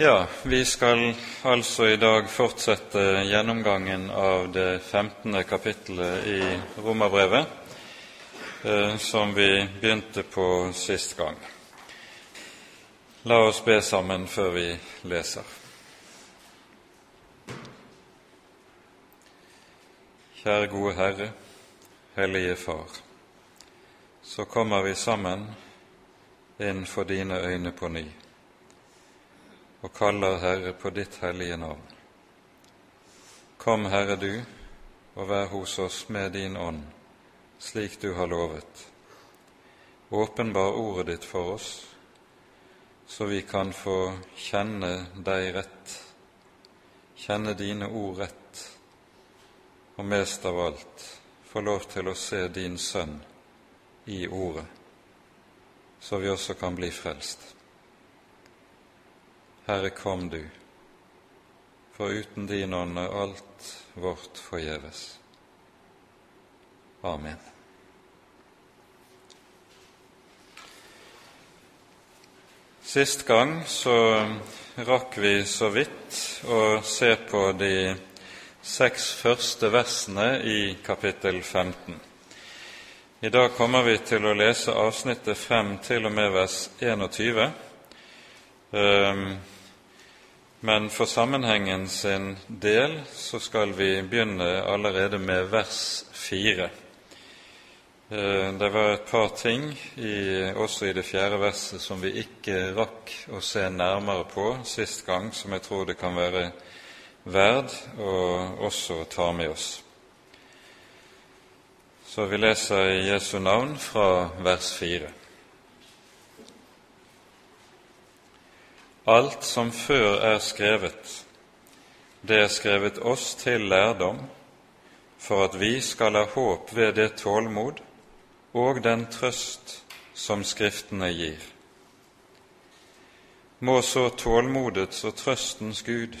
Ja, vi skal altså i dag fortsette gjennomgangen av det 15. kapittelet i Romerbrevet, eh, som vi begynte på sist gang. La oss be sammen før vi leser. Kjære gode Herre, Hellige Far, så kommer vi sammen inn for dine øyne på ny og kaller, Herre, på ditt hellige navn. Kom, Herre, du, og vær hos oss med din ånd, slik du har lovet. Åpenbar ordet ditt for oss, så vi kan få kjenne deg rett, kjenne dine ord rett, og mest av alt få lov til å se din Sønn i Ordet, så vi også kan bli frelst. Herre, kom du, for uten din ånd er alt vårt forgjeves. Amen. Sist gang så rakk vi så vidt å se på de seks første versene i kapittel 15. I dag kommer vi til å lese avsnittet frem til og med vers 21. Um, men for sammenhengen sin del så skal vi begynne allerede med vers fire. Eh, det var et par ting i, også i det fjerde verset som vi ikke rakk å se nærmere på sist gang, som jeg tror det kan være verd å også ta med oss. Så vi leser i Jesu navn fra vers fire. Alt som før er skrevet, det er skrevet oss til lærdom, for at vi skal ha håp ved det tålmod og den trøst som Skriftene gir. Må så tålmodets og trøstens Gud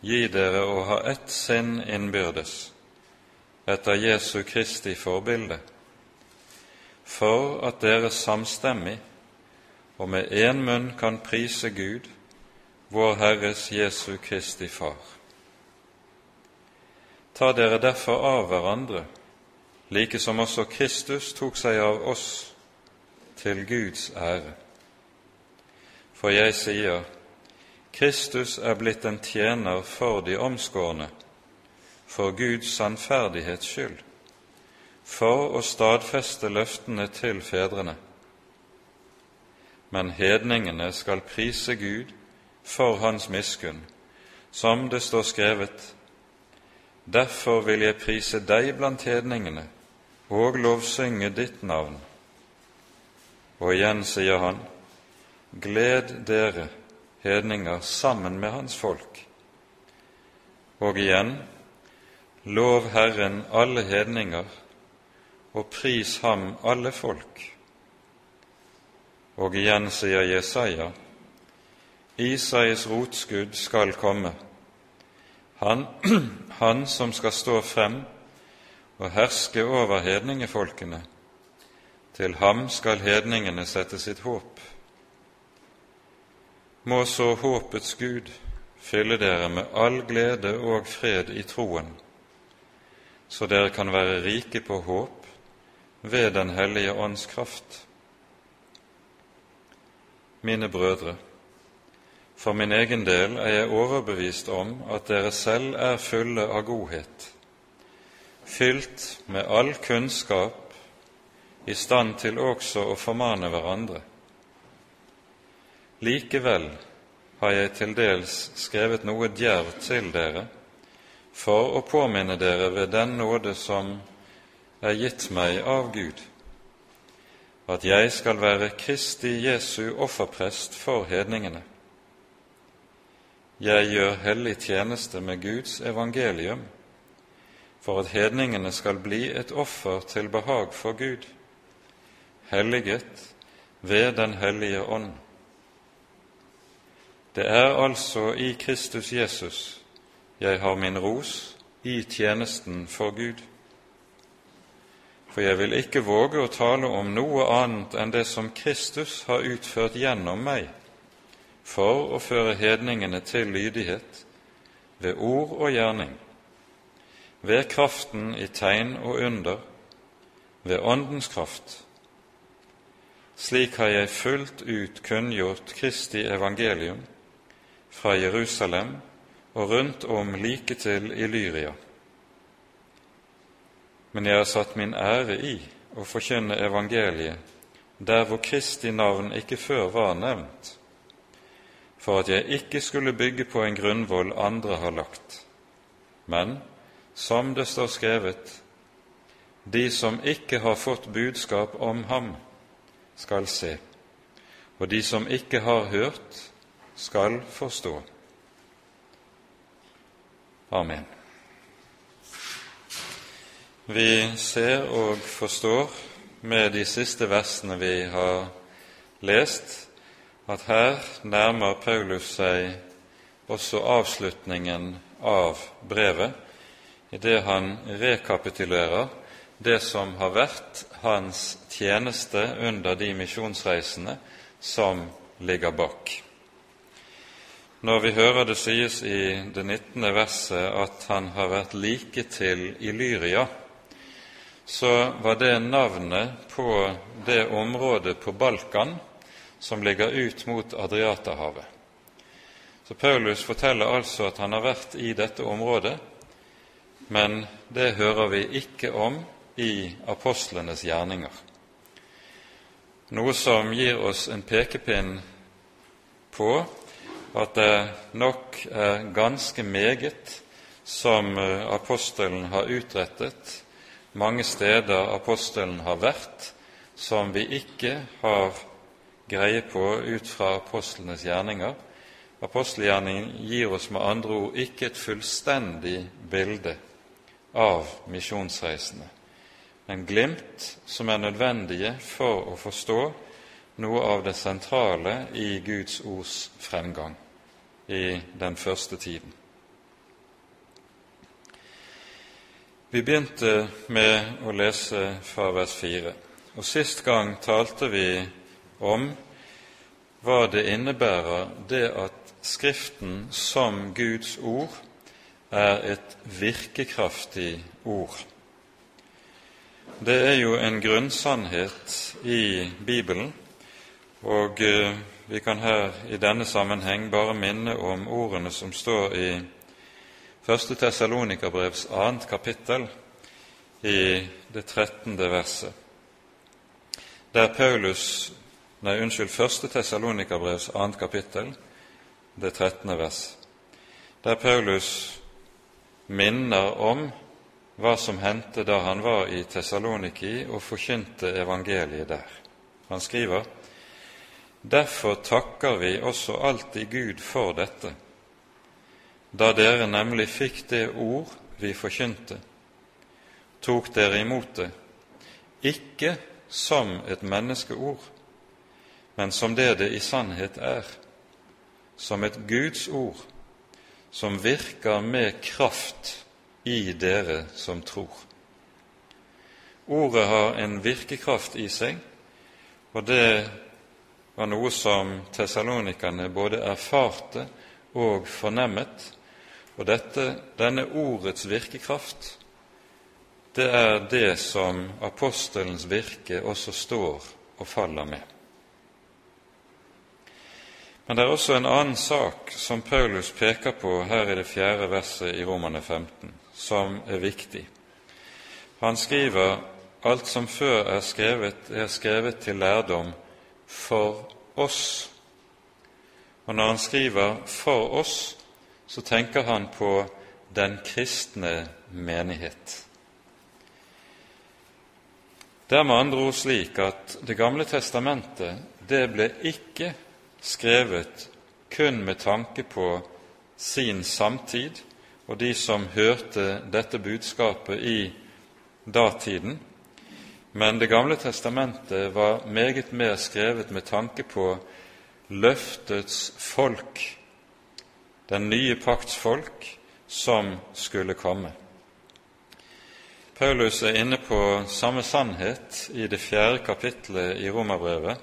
gi dere å ha ett sinn innbyrdes, etter Jesu Kristi forbilde, for at dere samstemmig og med én munn kan prise Gud, vår Herres Jesu Kristi Far. Ta dere derfor av hverandre, like som også Kristus tok seg av oss, til Guds ære. For jeg sier, Kristus er blitt en tjener for de omskårne, for Guds sannferdighets skyld, for å stadfeste løftene til fedrene men hedningene skal prise Gud for Hans miskunn, som det står skrevet:" Derfor vil jeg prise deg blant hedningene og lovsynge ditt navn. Og igjen sier han:" Gled dere, hedninger, sammen med Hans folk. Og igjen:" Lov Herren alle hedninger, og pris Ham alle folk. Og igjen sier Jesaja, Isais rotskudd skal komme, han, han som skal stå frem og herske over hedningefolkene. Til ham skal hedningene sette sitt håp. Må så håpets Gud fylle dere med all glede og fred i troen, så dere kan være rike på håp ved Den hellige ånds kraft mine brødre, for min egen del er jeg overbevist om at dere selv er fulle av godhet, fylt med all kunnskap, i stand til også å formane hverandre. Likevel har jeg til dels skrevet noe djervt til dere, for å påminne dere ved den nåde som er gitt meg av Gud at jeg skal være Kristi Jesu offerprest for hedningene. Jeg gjør hellig tjeneste med Guds evangelium, for at hedningene skal bli et offer til behag for Gud, helliget ved Den hellige ånd. Det er altså i Kristus Jesus jeg har min ros i tjenesten for Gud for jeg vil ikke våge å tale om noe annet enn det som Kristus har utført gjennom meg for å føre hedningene til lydighet ved ord og gjerning, ved kraften i tegn og under, ved Åndens kraft. Slik har jeg fullt ut kunngjort Kristi evangelium fra Jerusalem og rundt om like til Illyria. Men jeg har satt min ære i å forkynne evangeliet der hvor Kristi navn ikke før var nevnt, for at jeg ikke skulle bygge på en grunnvoll andre har lagt. Men som det står skrevet, de som ikke har fått budskap om ham, skal se, og de som ikke har hørt, skal forstå. Amen. Vi ser og forstår med de siste versene vi har lest, at her nærmer Paulus seg også avslutningen av brevet, idet han rekapitulerer det som har vært hans tjeneste under de misjonsreisene som ligger bak. Når vi hører det sies i det 19. verset at han har vært like til Illyria, så var det navnet på det området på Balkan som ligger ut mot Adriaterhavet. Så Paulus forteller altså at han har vært i dette området, men det hører vi ikke om i apostlenes gjerninger. Noe som gir oss en pekepinn på at det nok er ganske meget som apostelen har utrettet mange steder apostelen har vært, som vi ikke har greie på ut fra apostlenes gjerninger. Apostelgjerningen gir oss med andre ord ikke et fullstendig bilde av misjonsreisene, men glimt som er nødvendige for å forstå noe av det sentrale i Guds ords fremgang i den første tiden. Vi begynte med å lese fra vers 4, og sist gang talte vi om hva det innebærer det at Skriften som Guds ord er et virkekraftig ord. Det er jo en grunnsannhet i Bibelen, og eh, vi kan her i denne sammenheng bare minne om ordene som står i Første Tessalonikabrevs annet kapittel i det trettende verset, der Paulus Nei, unnskyld, Første Tessalonikabrevs annet kapittel, det trettende vers, der Paulus minner om hva som hendte da han var i Tessaloniki og forkynte evangeliet der. Han skriver:" Derfor takker vi også alltid Gud for dette, da dere nemlig fikk det ord vi forkynte, tok dere imot det, ikke som et menneskeord, men som det det i sannhet er, som et Guds ord, som virker med kraft i dere som tror. Ordet har en virkekraft i seg, og det var noe som tessalonikerne både erfarte og fornemmet og dette, denne ordets virkekraft, det er det som apostelens virke også står og faller med. Men det er også en annen sak som Paulus peker på her i det fjerde verset i Romane 15, som er viktig. Han skriver alt som før er skrevet, er skrevet til lærdom for oss. Og når han skriver 'for oss', så tenker han på den kristne menighet. Det er med andre ord slik at Det gamle testamentet det ble ikke skrevet kun med tanke på sin samtid og de som hørte dette budskapet i datiden, men Det gamle testamentet var meget mer skrevet med tanke på løftets folk den nye pakts folk som skulle komme. Paulus er inne på samme sannhet i det fjerde kapitlet i Romerbrevet,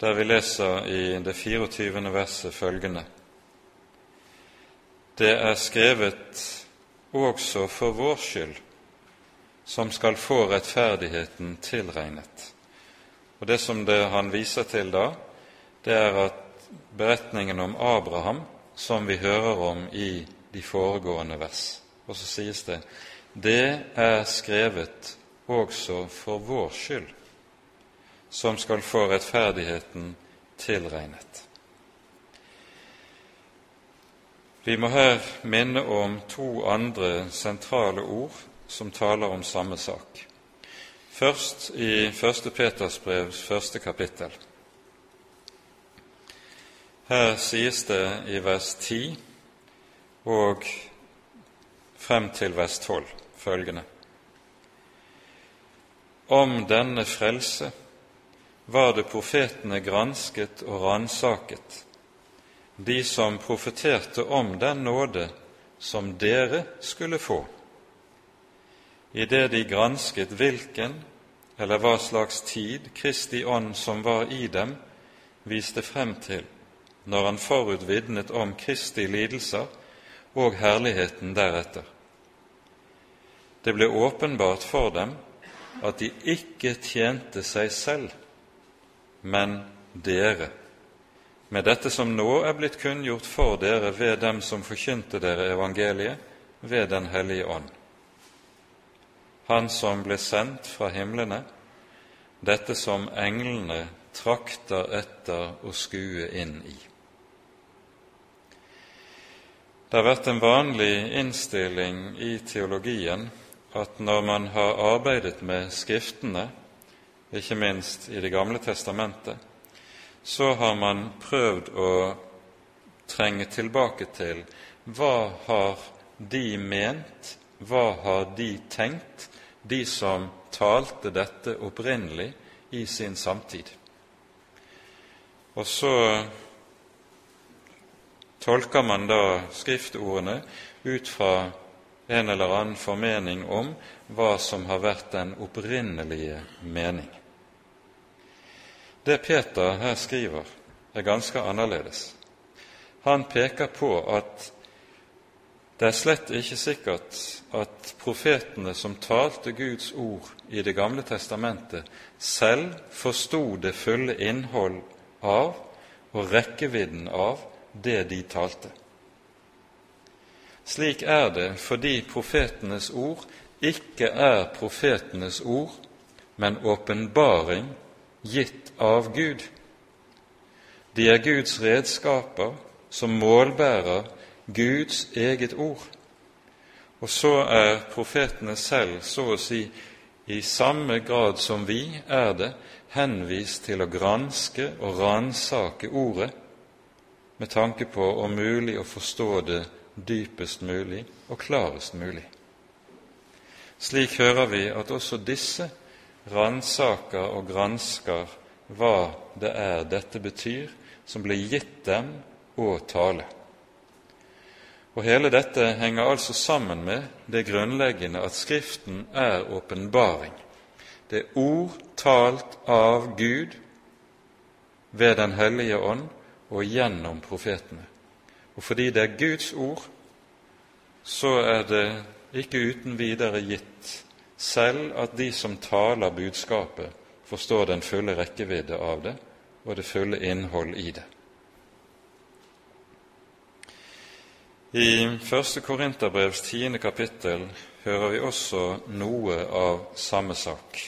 der vi leser i det 24. verset følgende Det er skrevet også for vår skyld, som skal få rettferdigheten tilregnet. Og Det som det han viser til da, det er at beretningen om Abraham, som vi hører om i de foregående vers. Og så sies det det er skrevet også for vår skyld, som skal få rettferdigheten tilregnet. Vi må her minne om to andre sentrale ord som taler om samme sak. Først i 1. Peters brevs første kapittel. Her sies det i vers 10 og frem til vers 12 følgende. Om denne frelse var det profetene gransket og ransaket, de som profeterte om den nåde som dere skulle få. Idet de gransket hvilken eller hva slags tid Kristi ånd som var i dem, viste frem til når han forut vitnet om Kristi lidelser og herligheten deretter. Det ble åpenbart for dem at de ikke tjente seg selv, men dere, med dette som nå er blitt kunngjort for dere ved dem som forkynte dere evangeliet, ved Den hellige ånd. Han som ble sendt fra himlene, dette som englene trakter etter å skue inn i. Det har vært en vanlig innstilling i teologien at når man har arbeidet med Skriftene, ikke minst i Det gamle testamentet, så har man prøvd å trenge tilbake til hva har de ment, hva har de tenkt, de som talte dette opprinnelig i sin samtid. Og så tolker man da skriftordene ut fra en eller annen formening om hva som har vært den opprinnelige mening. Det Peter her skriver, er ganske annerledes. Han peker på at det er slett ikke sikkert at profetene som talte Guds ord i Det gamle testamentet, selv forsto det fulle innhold av og rekkevidden av det de talte. Slik er det fordi profetenes ord ikke er profetenes ord, men åpenbaring gitt av Gud. De er Guds redskaper som målbærer Guds eget ord. Og så er profetene selv, så å si i samme grad som vi er det, henvist til å granske og ransake Ordet med tanke på om mulig å forstå det dypest mulig og klarest mulig. Slik hører vi at også disse ransaker og gransker hva det er dette betyr, som ble gitt dem å tale. Og Hele dette henger altså sammen med det grunnleggende at Skriften er åpenbaring. Det er ord talt av Gud ved Den hellige ånd og gjennom profetene. Og fordi det er Guds ord, så er det ikke uten videre gitt selv at de som taler budskapet, forstår den fulle rekkevidde av det og det fulle innhold i det. I første Korinterbrevs tiende kapittel hører vi også noe av samme sak.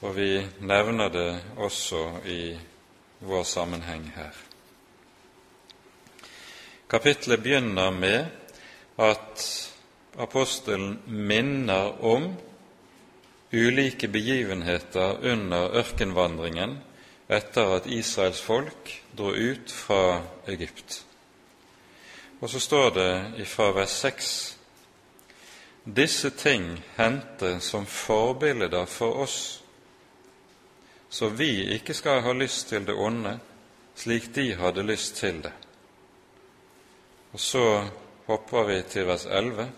Og vi nevner det også i vår sammenheng her. Kapitlet begynner med at apostelen minner om ulike begivenheter under ørkenvandringen etter at Israels folk dro ut fra Egypt. Og så står det fra vers 6 disse ting hendte som forbilder for oss, så vi ikke skal ha lyst til det onde slik de hadde lyst til det. Og så hopper vi til vers 11.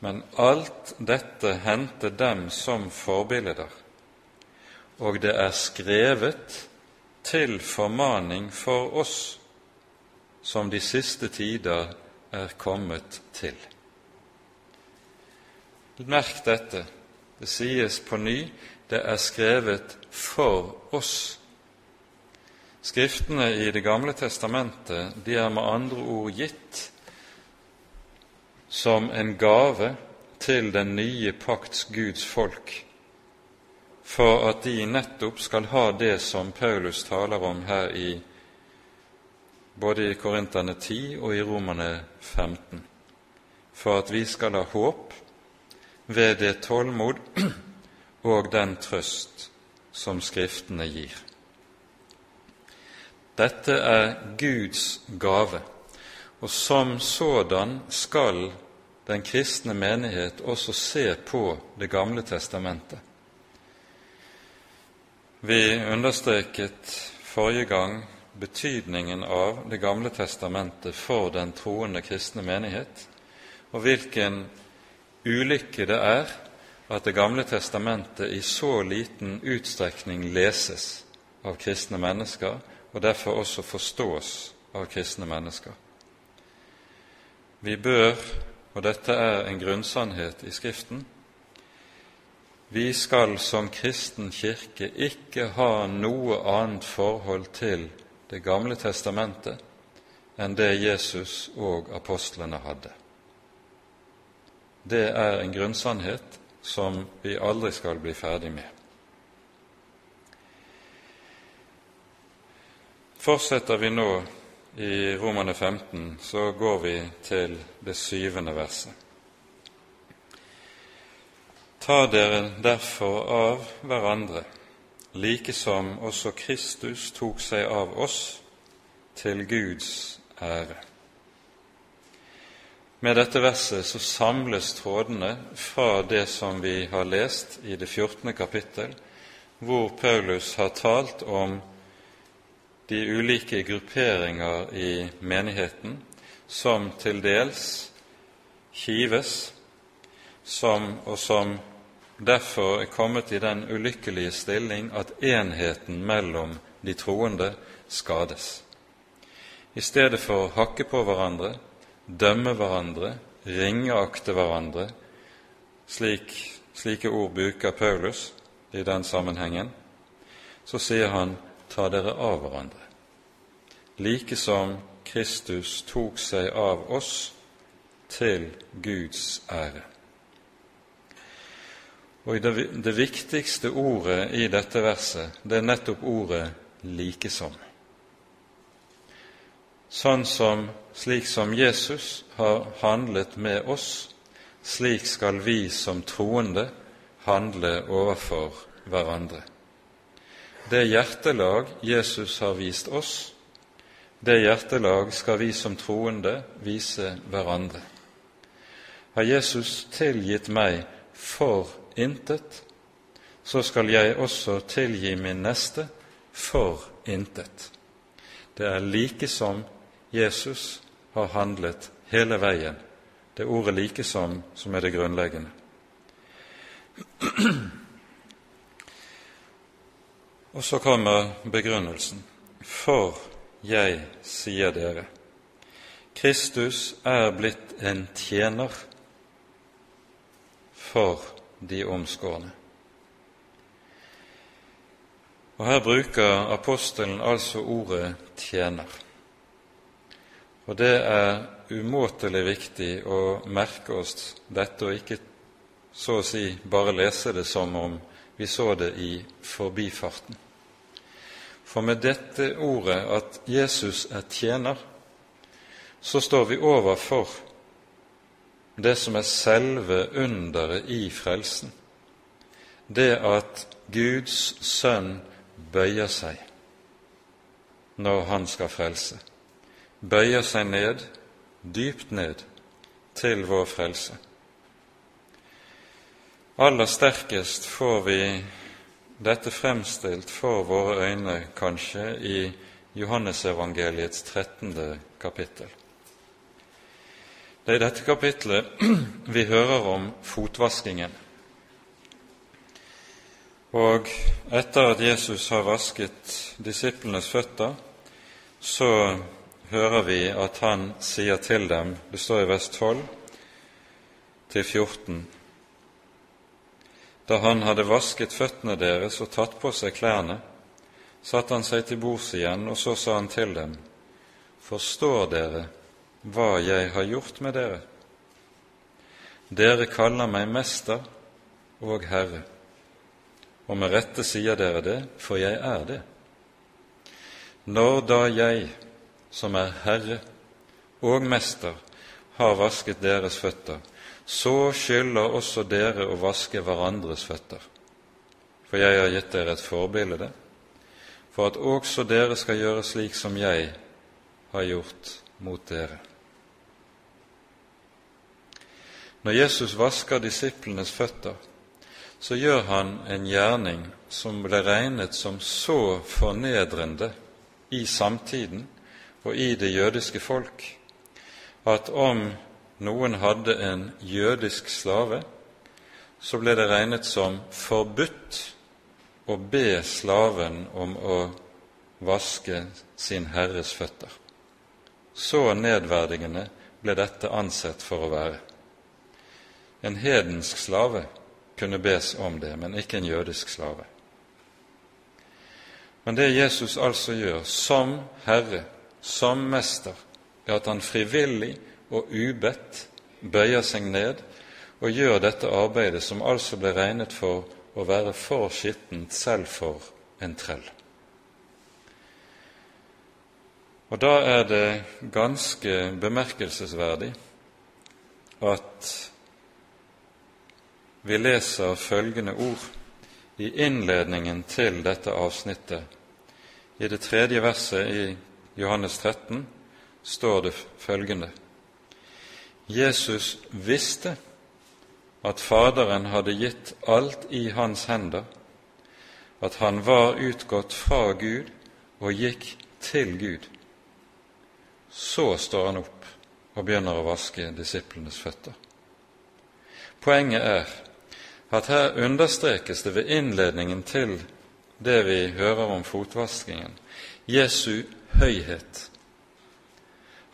Men alt dette hendte dem som forbilder, og det er skrevet til formaning for oss som de siste tider er kommet til. Merk dette. Det sies på ny det er skrevet for oss. Skriftene i Det gamle testamentet de er med andre ord gitt som en gave til den nye pakts Guds folk, for at de nettopp skal ha det som Paulus taler om her i både i Korinterne 10 og i Romerne 15, for at vi skal ha håp ved det tålmod og den trøst som Skriftene gir. Dette er Guds gave, og som sådan skal den kristne menighet også se på Det gamle testamentet. Vi understreket forrige gang betydningen av Det gamle testamentet for den troende kristne menighet, og hvilken ulykke det er at Det gamle testamentet i så liten utstrekning leses av kristne mennesker, og derfor også forstås av kristne mennesker. Vi bør, og dette er en grunnsannhet i Skriften, vi skal som kristen kirke ikke ha noe annet forhold til Det gamle testamentet enn det Jesus og apostlene hadde. Det er en grunnsannhet som vi aldri skal bli ferdig med. Fortsetter vi nå i Romane 15, så går vi til det syvende verset. Ta dere derfor av hverandre, like som også Kristus tok seg av oss, til Guds ære. Med dette verset så samles trådene fra det som vi har lest i det 14. kapittel, hvor Paulus har talt om de ulike grupperinger i menigheten som til dels kives, som, og som derfor er kommet i den ulykkelige stilling at enheten mellom de troende skades. I stedet for å hakke på hverandre, dømme hverandre, ringeakte hverandre, slik, slike ord bruker Paulus i den sammenhengen, så sier han ta dere av hverandre, like som Kristus tok seg av oss til Guds ære. Og det, viktigste ordet i dette verset, det er nettopp ordet 'likesom'. Sånn som, slik som Jesus har handlet med oss, slik skal vi som troende handle overfor hverandre. Det hjertelag Jesus har vist oss, det hjertelag skal vi som troende vise hverandre. Har Jesus tilgitt meg for intet, så skal jeg også tilgi min neste for intet. Det er like som Jesus har handlet hele veien. Det ordet 'likesom' som er det grunnleggende. Og så kommer begrunnelsen. For jeg sier dere, Kristus er blitt en tjener for de omskårne. Og Her bruker apostelen altså ordet 'tjener'. Og det er umåtelig viktig å merke oss dette, og ikke så å si bare lese det som om vi så det i forbifarten. For med dette ordet at Jesus er tjener, så står vi overfor det som er selve underet i frelsen, det at Guds sønn bøyer seg når han skal frelse, bøyer seg ned, dypt ned, til vår frelse. Aller sterkest får vi dette fremstilt for våre øyne kanskje i Johannesevangeliets 13. kapittel. Det er i dette kapitlet vi hører om fotvaskingen. Og etter at Jesus har vasket disiplenes føtter, så hører vi at han sier til dem, det står i vers 12 til 14, da han hadde vasket føttene deres og tatt på seg klærne, satte han seg til bords igjen, og så sa han til dem, Forstår dere hva jeg har gjort med dere? Dere kaller meg mester og herre, og med rette sier dere det, for jeg er det. Når da jeg, som er herre og mester, har vasket deres føtter, så skylder også dere å vaske hverandres føtter. For jeg har gitt dere et forbilde, for at også dere skal gjøre slik som jeg har gjort mot dere. Når Jesus vasker disiplenes føtter, så gjør han en gjerning som ble regnet som så fornedrende i samtiden og i det jødiske folk at om noen hadde en jødisk slave, så ble det regnet som forbudt å be slaven om å vaske sin herres føtter. Så nedverdigende ble dette ansett for å være. En hedensk slave kunne bes om det, men ikke en jødisk slave. Men det Jesus altså gjør som Herre, som Mester, er at han frivillig og ubedt bøyer seg ned og gjør dette arbeidet, som altså ble regnet for å være for skittent selv for en trell. Og da er det ganske bemerkelsesverdig at vi leser følgende ord i innledningen til dette avsnittet. I det tredje verset i Johannes 13 står det følgende Jesus visste at Faderen hadde gitt alt i hans hender, at han var utgått fra Gud og gikk til Gud. Så står han opp og begynner å vaske disiplenes føtter. Poenget er at her understrekes det ved innledningen til det vi hører om fotvaskingen, Jesu høyhet.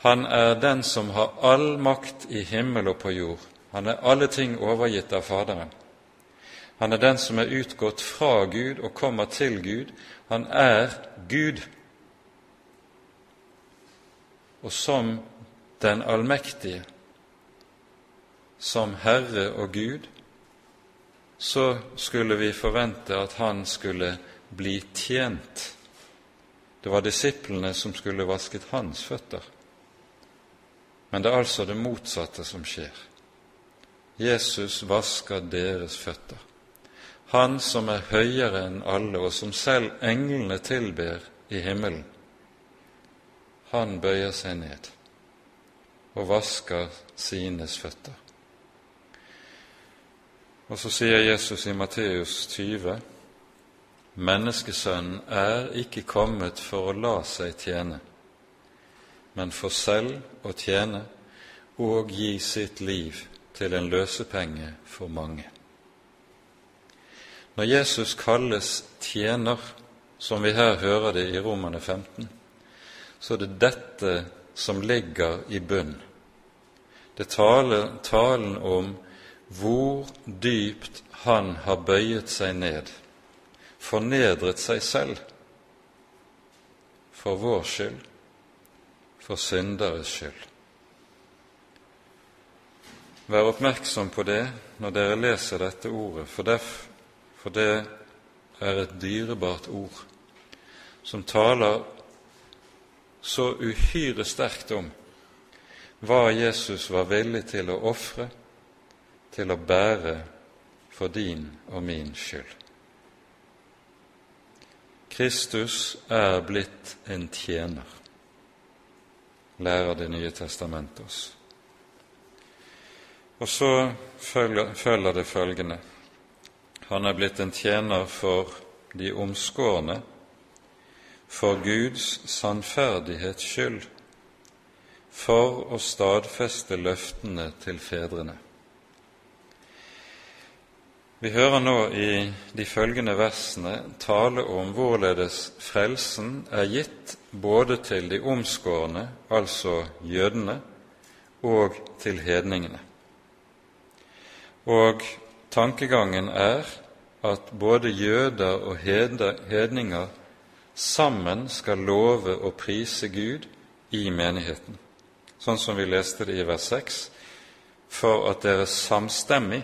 Han er den som har all makt i himmel og på jord. Han er alle ting overgitt av Faderen. Han er den som er utgått fra Gud og kommer til Gud. Han er Gud. Og som den allmektige, som Herre og Gud, så skulle vi forvente at han skulle bli tjent. Det var disiplene som skulle vasket hans føtter. Men det er altså det motsatte som skjer. Jesus vasker deres føtter. Han som er høyere enn alle, og som selv englene tilber i himmelen. Han bøyer seg ned og vasker sines føtter. Og så sier Jesus i Matteus 20.: Menneskesønnen er ikke kommet for å la seg tjene, men for selv å tjene og gi sitt liv til en løsepenge for mange. Når Jesus kalles tjener, som vi her hører det i Romane 15, så er det dette som ligger i bunn. Det taler talen om hvor dypt han har bøyet seg ned, fornedret seg selv, for vår skyld, for synderes skyld. Vær oppmerksom på det når dere leser dette ordet, for det, for det er et dyrebart ord som taler så uhyre sterkt om hva Jesus var villig til å ofre til å bære for din og min skyld. Kristus er blitt en tjener, lærer Det nye testamentet oss. Og så følger, følger det følgende Han er blitt en tjener for de omskårne, for Guds sannferdighets skyld, for å stadfeste løftene til fedrene. Vi hører nå i de følgende versene tale om hvorledes frelsen er gitt både til de omskårne, altså jødene, og til hedningene. Og tankegangen er at både jøder og hedninger sammen skal love og prise Gud i menigheten, sånn som vi leste det i vers 6, for at dere samstemmig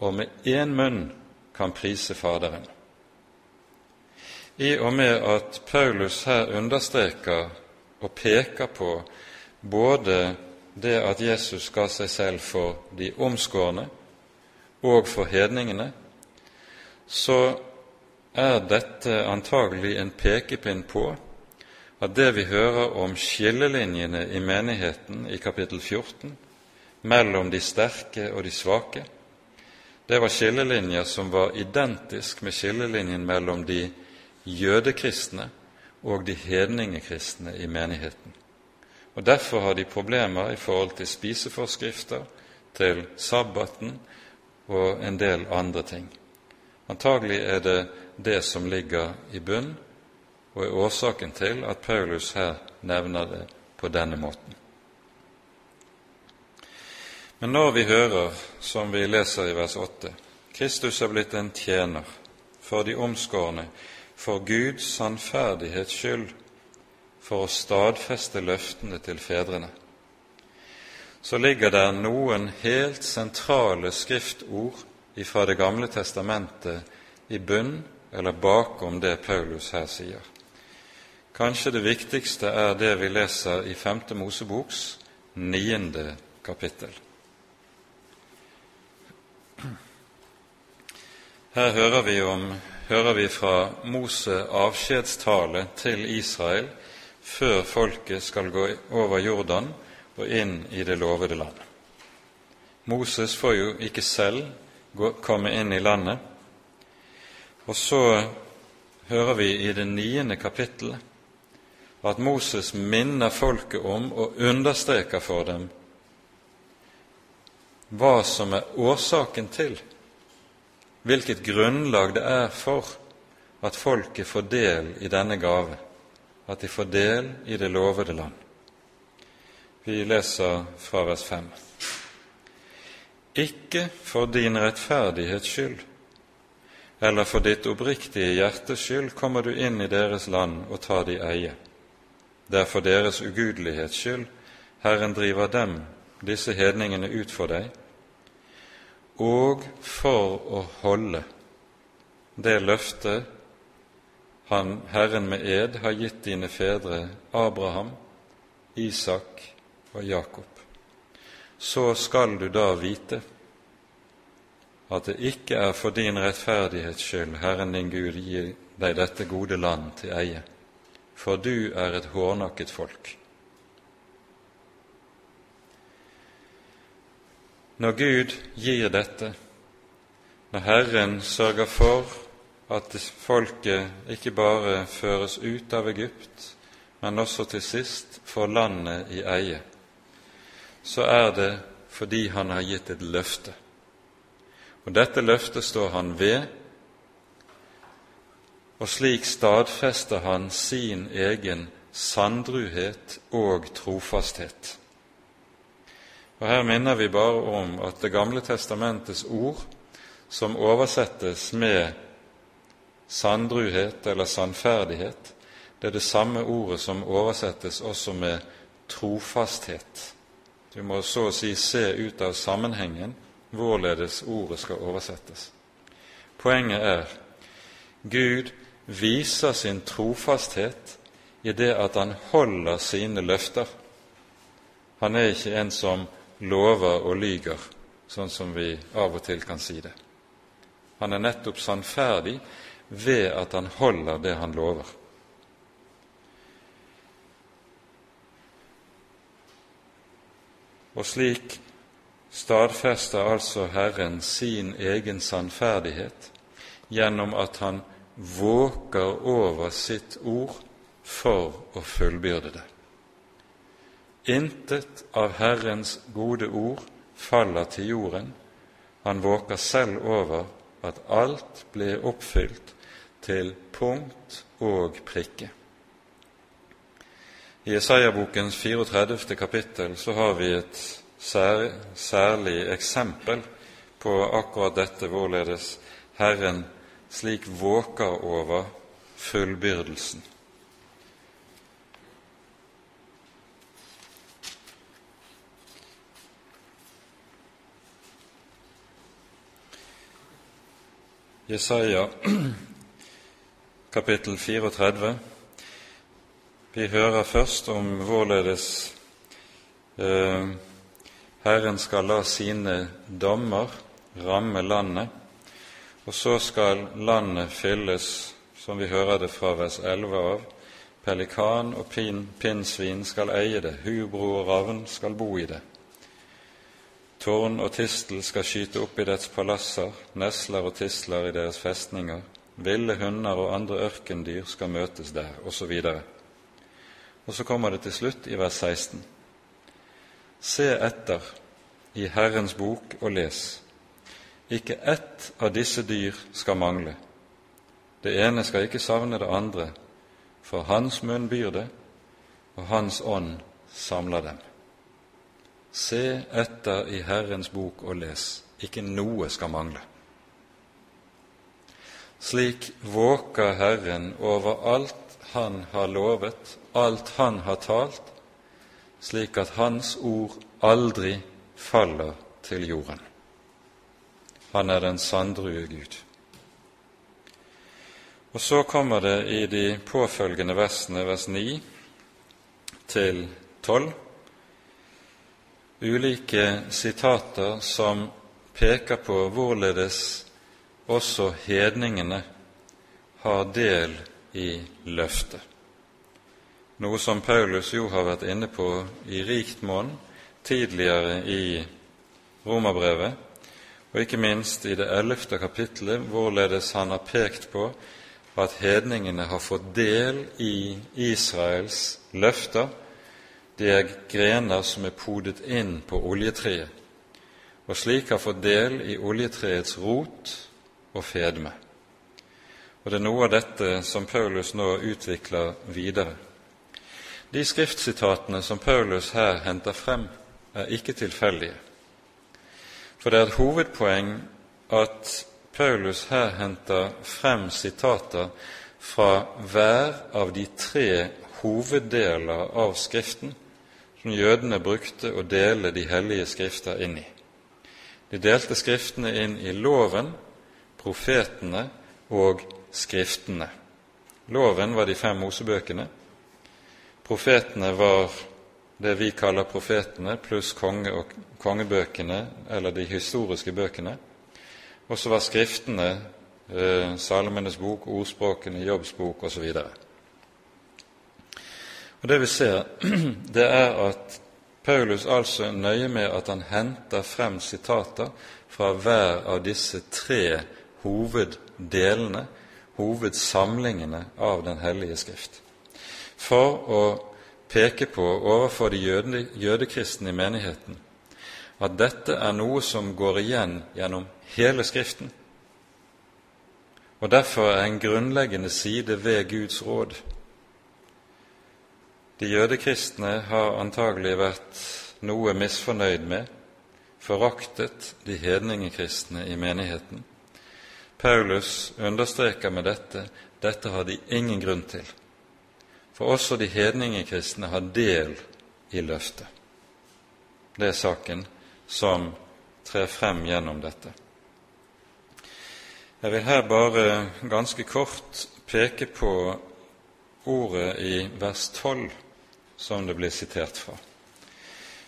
og med én munn kan prise Faderen. I og med at Paulus her understreker og peker på både det at Jesus ga seg selv for de omskårne og for hedningene, så er dette antagelig en pekepinn på at det vi hører om skillelinjene i menigheten i kapittel 14, mellom de sterke og de svake, det var skillelinjer som var identisk med skillelinjen mellom de jødekristne og de hedningekristne i menigheten. Og Derfor har de problemer i forhold til spiseforskrifter, til sabbaten og en del andre ting. Antagelig er det det som ligger i bunn, og er årsaken til at Paulus her nevner det på denne måten. Men når vi hører, som vi leser i vers 8, Kristus er blitt en tjener for de omskårne, for Guds sannferdighets skyld, for å stadfeste løftene til fedrene, så ligger der noen helt sentrale skriftord fra Det gamle testamentet i bunn eller bakom det Paulus her sier. Kanskje det viktigste er det vi leser i Femte Moseboks niende kapittel. Her hører vi, om, hører vi fra Mose avskjedstale til Israel før folket skal gå over Jordan og inn i det lovede land. Moses får jo ikke selv komme inn i landet. Og så hører vi i det niende kapittelet at Moses minner folket om og understreker for dem hva som er årsaken til hvilket grunnlag det er for at folket får del i denne gave, at de får del i det lovede land. Vi leser fra vers 5. Ikke for din rettferdighets skyld eller for ditt oppriktige hjertes skyld kommer du inn i deres land og tar de eie. Det er for deres ugudelighets skyld Herren driver dem, disse hedningene, ut for deg, og for å holde det løftet han, Herren med ed har gitt dine fedre Abraham, Isak og Jakob. Så skal du da vite at det ikke er for din rettferdighets skyld Herren din Gud gir deg dette gode land til eie, for du er et hårnakket folk. Når Gud gir dette, når Herren sørger for at folket ikke bare føres ut av Egypt, men også til sist får landet i eie, så er det fordi han har gitt et løfte. Og dette løftet står han ved, og slik stadfester han sin egen sandruhet og trofasthet. Og Her minner vi bare om at Det gamle testamentets ord, som oversettes med sandruhet eller sannferdighet, det er det samme ordet som oversettes også med trofasthet. Du må så å si se ut av sammenhengen hvorledes ordet skal oversettes. Poenget er Gud viser sin trofasthet i det at han holder sine løfter. Han er ikke en som lover og lyger, sånn som vi av og til kan si det. Han er nettopp sannferdig ved at han holder det han lover. Og slik stadfester altså Herren sin egen sannferdighet gjennom at han våker over sitt ord for å fullbyrde det. Intet av Herrens gode ord faller til jorden. Han våker selv over at alt blir oppfylt til punkt og prikke. I Isaiah-bokens 34. kapittel så har vi et sær, særlig eksempel på akkurat dette, hvorledes Herren slik våker over fullbyrdelsen. Jesaja kapittel 34. Vi hører først om hvorledes eh, Herren skal la sine dommer ramme landet, og så skal landet fylles, som vi hører det fra vers 11 av, pelikan og pin, pinnsvin skal eie det, hubro og ravn skal bo i det. Tårn og tistel skal skyte opp i dets palasser, nesler og tisler i deres festninger, ville hunder og andre ørkendyr skal møtes der, osv. Og, og så kommer det til slutt i vers 16. Se etter i Herrens bok og les. Ikke ett av disse dyr skal mangle. Det ene skal ikke savne det andre, for hans munn byr det, og hans ånd samler dem. Se etter i Herrens bok og les. Ikke noe skal mangle. Slik våker Herren over alt Han har lovet, alt Han har talt, slik at Hans ord aldri faller til jorden. Han er den sandrue Gud. Og så kommer det i de påfølgende versene, vers 9 til 12, ulike sitater som peker på hvorledes også hedningene har del i løftet, noe som Paulus jo har vært inne på i rikt monn tidligere i Romerbrevet, og ikke minst i det ellevte kapittelet, hvorledes han har pekt på at hedningene har fått del i Israels løfter. De er grener som er podet inn på oljetreet, og slik har fått del i oljetreets rot og fedme. Og Det er noe av dette som Paulus nå utvikler videre. De skriftsitatene som Paulus her henter frem, er ikke tilfeldige. For det er et hovedpoeng at Paulus her henter frem sitater fra hver av de tre hoveddeler av Skriften som jødene brukte å dele de hellige skrifter inn i. De delte Skriftene inn i loven, profetene og Skriftene. Loven var de fem Mosebøkene. Profetene var det vi kaller profetene, pluss konge og kongebøkene, eller de historiske bøkene. Og så var skriftene eh, Salomenes bok, ordspråkene, Jobbs bok osv. Og Det vi ser, det er at Paulus altså er nøye med at han henter frem sitater fra hver av disse tre hoveddelene, hovedsamlingene av Den hellige skrift, for å peke på overfor de jøde, jødekristne i menigheten at dette er noe som går igjen gjennom hele Skriften, og derfor er en grunnleggende side ved Guds råd. De jødekristne har antagelig vært noe misfornøyd med, foraktet de hedningekristne i menigheten. Paulus understreker med dette dette har de ingen grunn til for også de hedningekristne har del i løftet. Det er saken som trer frem gjennom dette. Jeg vil her bare ganske kort peke på ordet i vers 12 som det blir sitert fra.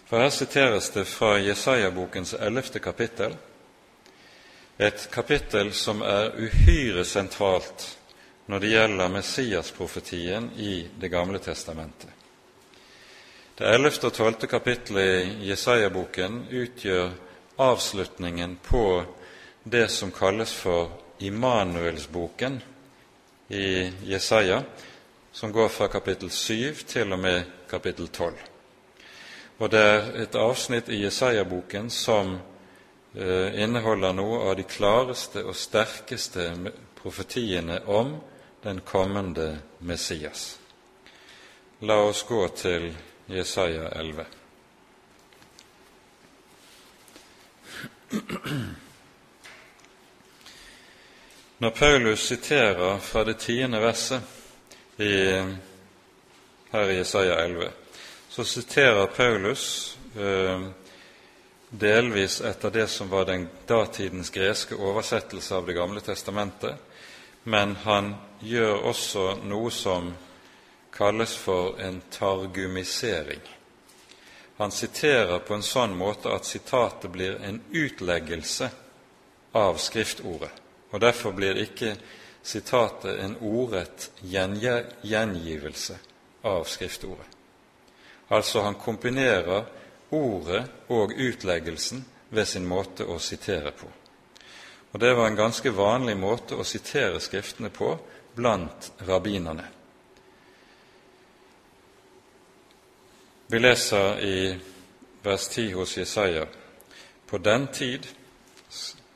For her siteres det fra Jesaja-bokens ellevte kapittel, et kapittel som er uhyre sentralt når det gjelder Messias-profetien i Det gamle testamentet. Det ellevte og tolvte kapittelet i Jesaja-boken utgjør avslutningen på det som kalles for Immanuelsboken i Jesaja, som går fra kapittel 7 til og med kapittel 12. Og det er et avsnitt i Jesaja-boken som eh, inneholder noe av de klareste og sterkeste profetiene om den kommende Messias. La oss gå til Jesaja 11. Når Paulus siterer fra det tiende verset i, her i Jesaja 11, så siterer Paulus eh, delvis etter det som var den datidens greske oversettelse av Det gamle testamentet, men han gjør også noe som kalles for en targumisering. Han siterer på en sånn måte at sitatet blir en utleggelse av skriftordet, og derfor blir ikke sitatet en ordrett gjengivelse av skriftordet. Altså han kombinerer ordet og utleggelsen ved sin måte å sitere på. Og Det var en ganske vanlig måte å sitere Skriftene på blant rabbinerne. Vi leser i vers 10 hos Jesaja på den tid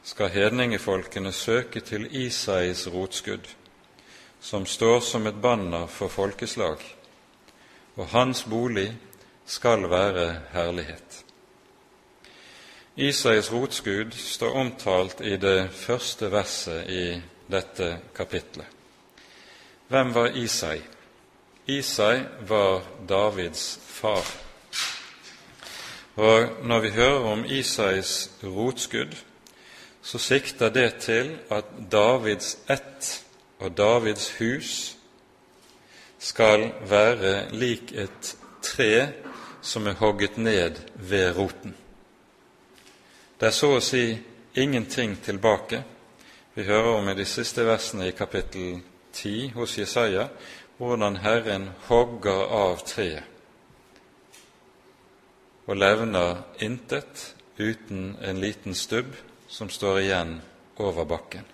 skal hedningefolkene søke til Isais rotskudd, som står som et banner for folkeslag, og hans bolig skal være herlighet. Isais rotskudd står omtalt i det første verset i dette kapitlet. Hvem var Isai? Isai var Davids far. Og Når vi hører om Isais rotskudd, så sikter det til at Davids ett og Davids hus skal være lik et tre som er hogget ned ved roten. Det er så å si ingenting tilbake. Vi hører om i de siste versene i kapittel 10 hos Jesaja hvordan Herren hogger av treet og levner intet uten en liten stubb som står igjen over bakken.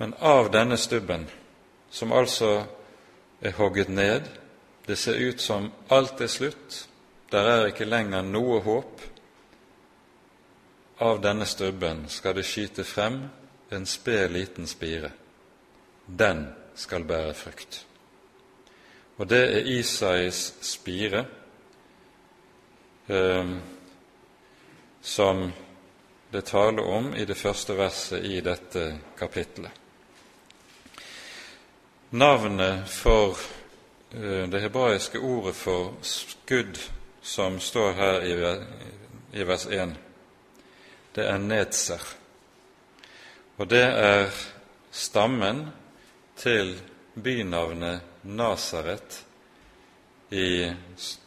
Men av denne stubben, som altså er hogget ned, det ser ut som alt er slutt, der er ikke lenger noe håp. Av denne stubben skal det skyte frem en sped liten spire. Den skal bære frukt. Og det er Isais spire eh, som det taler om i det første verset i dette kapittelet. Navnet for Eh, det hebraiske ordet for skudd som står her i vers 1, det er nedser. Og det er stammen til bynavnet Nasaret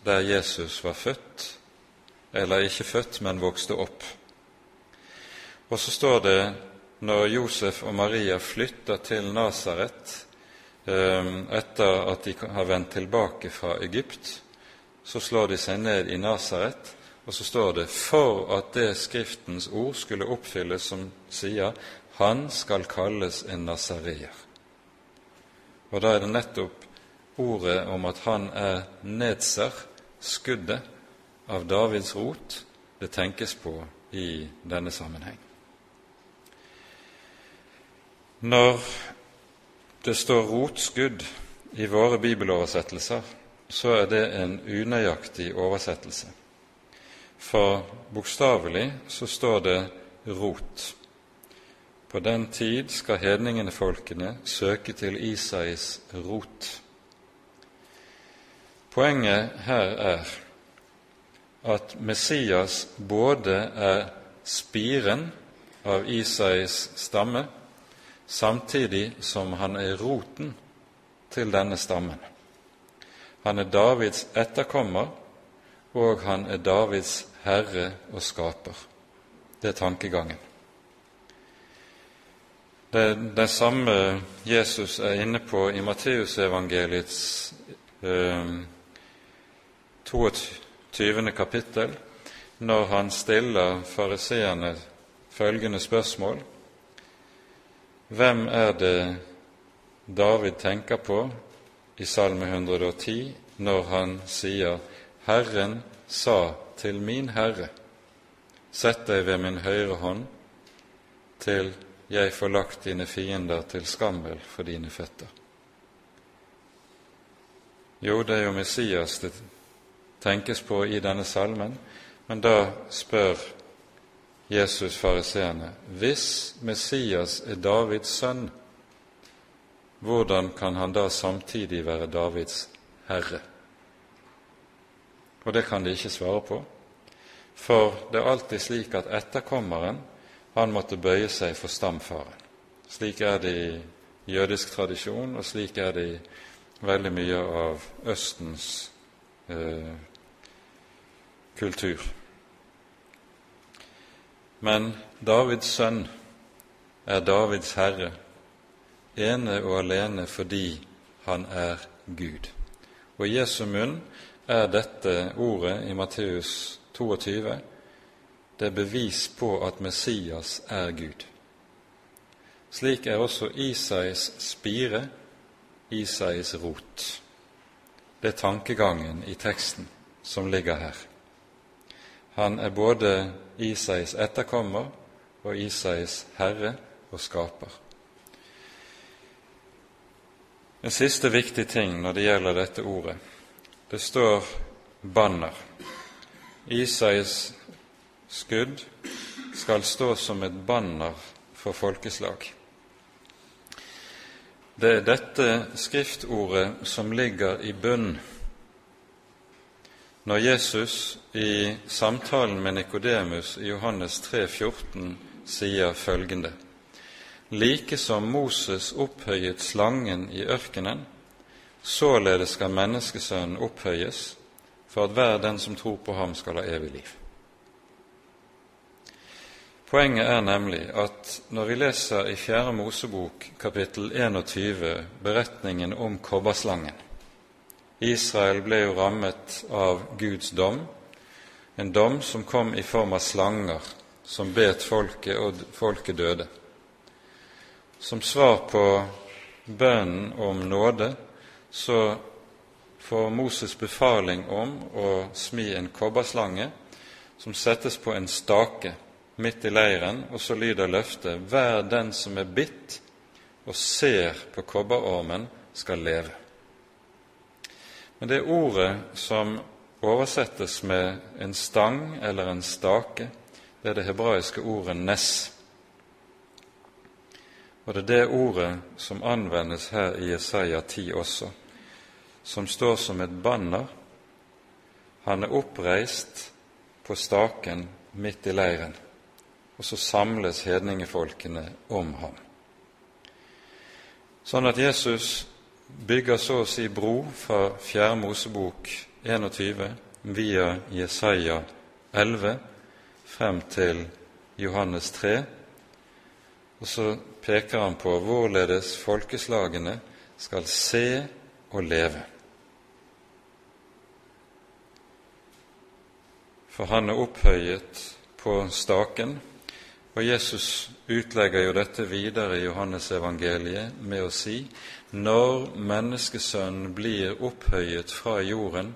der Jesus var født, eller ikke født, men vokste opp. Og så står det når Josef og Maria flytter til Nasaret etter at de har vendt tilbake fra Egypt, så slår de seg ned i Nasaret, og så står det for at det Skriftens ord skulle oppfylles som sier han skal kalles en nasareer. Og da er det nettopp ordet om at han er nedser, skuddet av Davids rot, det tenkes på i denne sammenheng. Når det står rotskudd i våre bibeloversettelser, så er det en unøyaktig oversettelse. For bokstavelig så står det rot. På den tid skal hedningene folkene søke til Isais rot. Poenget her er at Messias både er spiren av Isais stamme samtidig som han er roten til denne stammen. Han er Davids etterkommer, og han er Davids herre og skaper. Det er tankegangen. Det er samme Jesus er inne på i Matteusevangeliets eh, 22. kapittel, når han stiller fariseerne følgende spørsmål hvem er det David tenker på i Salme 110 når han sier 'Herren sa til min Herre', Sett deg ved min høyre hånd til jeg får lagt dine fiender til skammel for dine føtter. Jo, det er jo Messias det tenkes på i denne salmen, men da spør Jesus fariseerne hvis Messias er Davids sønn, hvordan kan han da samtidig være Davids herre? Og det kan de ikke svare på, for det er alltid slik at etterkommeren han måtte bøye seg for stamfaren. Slik er det i jødisk tradisjon, og slik er det i veldig mye av Østens eh, kultur. Men Davids sønn er Davids herre, ene og alene fordi han er Gud. Og i Jesu munn er dette ordet i Matteus 22 det er bevis på at Messias er Gud. Slik er også Isais spire Isais rot. Det er tankegangen i teksten som ligger her. Han er både Isais etterkommer og Isais herre og skaper. En siste viktig ting når det gjelder dette ordet. Det står banner. Isais skudd skal stå som et banner for folkeslag. Det er dette skriftordet som ligger i bunn når Jesus i samtalen med Nikodemus i Johannes 3, 14 sier følgende Like som Moses opphøyet slangen i ørkenen, således skal menneskesønnen opphøyes, for at hver den som tror på ham, skal ha evig liv. Poenget er nemlig at når vi leser i Fjerde Mosebok kapittel 21 beretningen om kobberslangen Israel ble jo rammet av Guds dom, en dom som kom i form av slanger som bet folket, og folket døde. Som svar på bønnen om nåde så får Moses befaling om å smi en kobberslange som settes på en stake midt i leiren, og så lyder løftet:" Hver den som er bitt og ser på kobberormen, skal leve. Men det ordet som oversettes med en stang eller en stake, det er det hebraiske ordet 'nes'. Og det er det ordet som anvendes her i Jesaja 10 også, som står som et banner. Han er oppreist på staken midt i leiren og så samles hedningefolkene om ham. Sånn at Jesus bygger så å si bro fra Fjerde Mosebok 21 via Jesaja 11 frem til Johannes 3, og så peker han på hvorledes folkeslagene skal se og leve. For han er opphøyet på staken og Jesus utlegger jo dette videre i Johannesevangeliet med å si når menneskesønnen blir opphøyet fra jorden,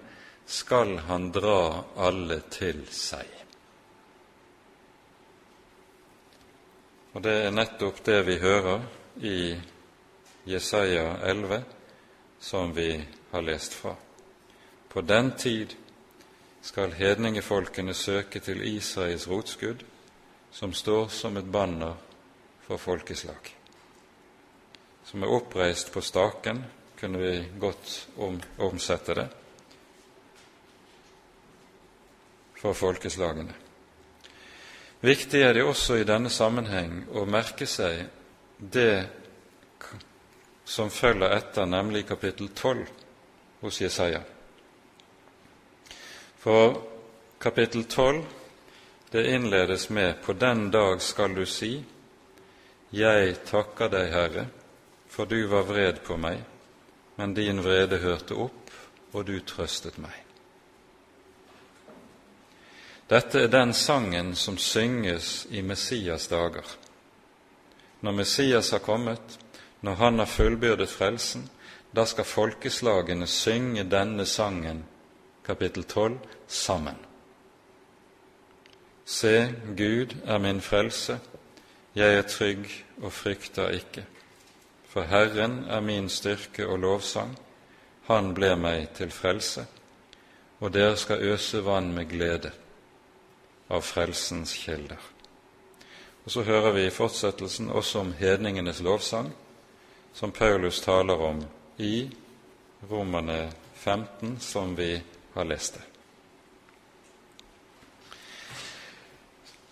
skal han dra alle til seg. Og det er nettopp det vi hører i Jesaja 11, som vi har lest fra. På den tid skal hedningefolkene søke til Israels rotskudd, som står som et banner for folkeslag. Som er oppreist på staken, kunne vi godt om, omsette det, for folkeslagene. Viktig er det også i denne sammenheng å merke seg det som følger etter, nemlig kapittel 12 hos Jesaja. For kapittel 12 det innledes med På den dag skal du si, Jeg takker deg, Herre, for du var vred på meg, men din vrede hørte opp, og du trøstet meg. Dette er den sangen som synges i Messias dager. Når Messias har kommet, når han har fullbyrdet frelsen, da skal folkeslagene synge denne sangen, kapittel 12, sammen Se, Gud er min frelse, jeg er trygg og frykter ikke. For Herren er min styrke og lovsang, Han ble meg til frelse, og dere skal øse vann med glede av frelsens kilder. Og Så hører vi i fortsettelsen også om hedningenes lovsang, som Paulus taler om i Romerne 15, som vi har lest det.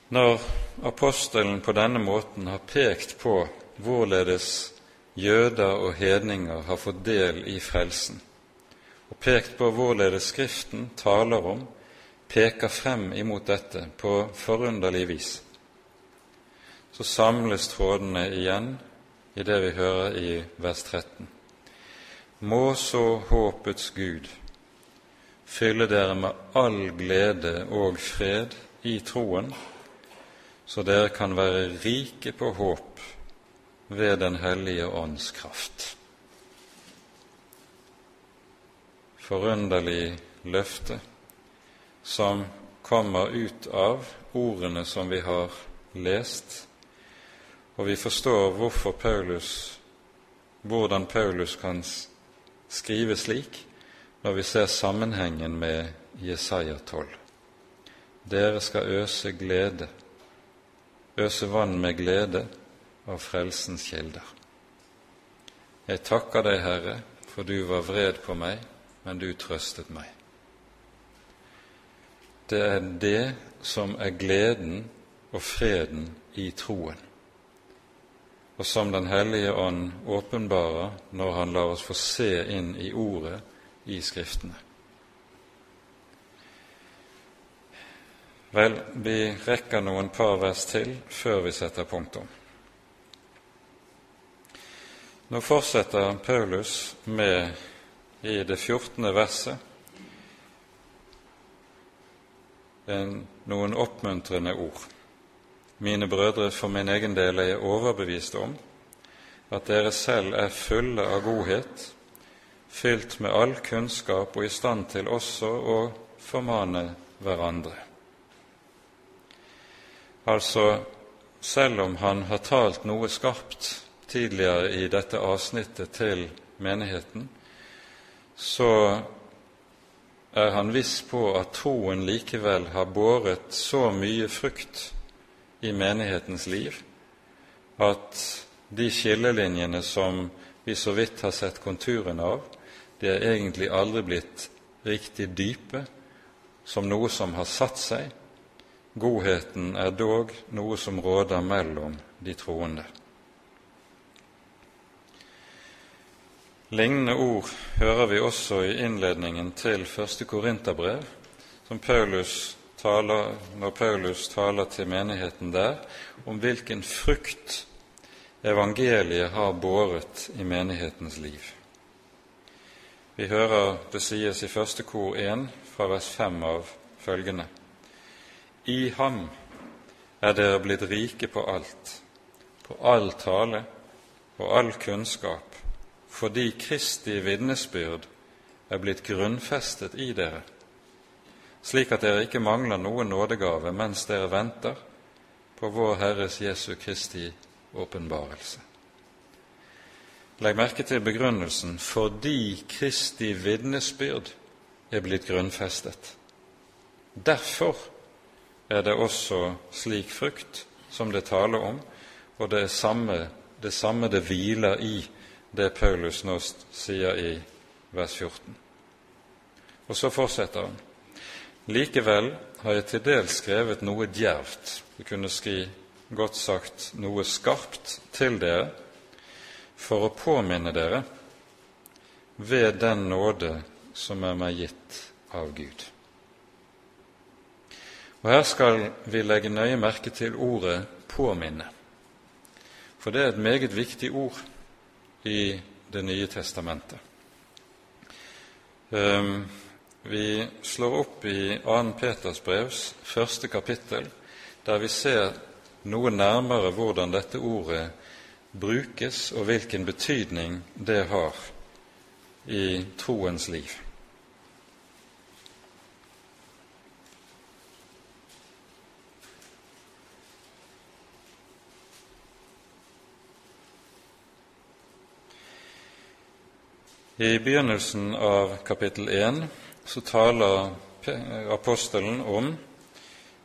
Når apostelen på denne måten har pekt på hvorledes jøder og hedninger har fått del i frelsen, og pekt på hvorledes Skriften taler om, peker frem imot dette på forunderlig vis, så samles trådene igjen i det vi hører i vers 13. Må så håpets Gud fylle dere med all glede og fred i troen, så dere kan være rike på håp ved Den hellige ånds kraft. Forunderlig løfte som kommer ut av ordene som vi har lest, og vi forstår hvorfor Paulus, hvordan Paulus kan skrive slik når vi ser sammenhengen med Jesaja 12. Dere skal øse glede øse vann med glede av frelsens kilder. Jeg takker deg, Herre, for du var vred på meg, men du trøstet meg. Det er det som er gleden og freden i troen, og som Den hellige ånd åpenbarer når Han lar oss få se inn i Ordet i Skriftene. Vel, vi rekker noen par vers til før vi setter punktum. Nå fortsetter Paulus med, i det 14. verset, en, noen oppmuntrende ord. Mine brødre, for min egen del er jeg overbevist om at dere selv er fulle av godhet, fylt med all kunnskap og i stand til også å formane hverandre. Altså, selv om han har talt noe skarpt tidligere i dette avsnittet til menigheten, så er han viss på at troen likevel har båret så mye frukt i menighetens liv at de skillelinjene som vi så vidt har sett konturene av, de er egentlig aldri blitt riktig dype, som noe som har satt seg, Godheten er dog noe som råder mellom de troende. Lignende ord hører vi også i innledningen til første Korinterbrev, som Paulus taler, når Paulus taler til menigheten der om hvilken frukt evangeliet har båret i menighetens liv. Vi hører det sies i første kor 1 fra vers 5 av følgende. I ham er dere blitt rike på alt, på all tale og all kunnskap, fordi Kristi vitnesbyrd er blitt grunnfestet i dere, slik at dere ikke mangler noen nådegave mens dere venter på vår Herres Jesu Kristi åpenbarelse. Legg merke til begrunnelsen 'fordi Kristi vitnesbyrd er blitt grunnfestet'. Derfor er det også slik frukt som det taler om, og det er samme, det samme det hviler i det Paulus nå sier i vers 14. Og så fortsetter han. Likevel har jeg til dels skrevet noe djervt, vi kunne skri godt sagt noe skarpt til dere, for å påminne dere ved den nåde som er meg gitt av Gud. Og Her skal vi legge nøye merke til ordet 'påminne', for det er et meget viktig ord i Det nye testamentet. Ehm, vi slår opp i 2. Peters brevs første kapittel, der vi ser noe nærmere hvordan dette ordet brukes, og hvilken betydning det har i troens liv. I begynnelsen av kapittel 1 så taler apostelen om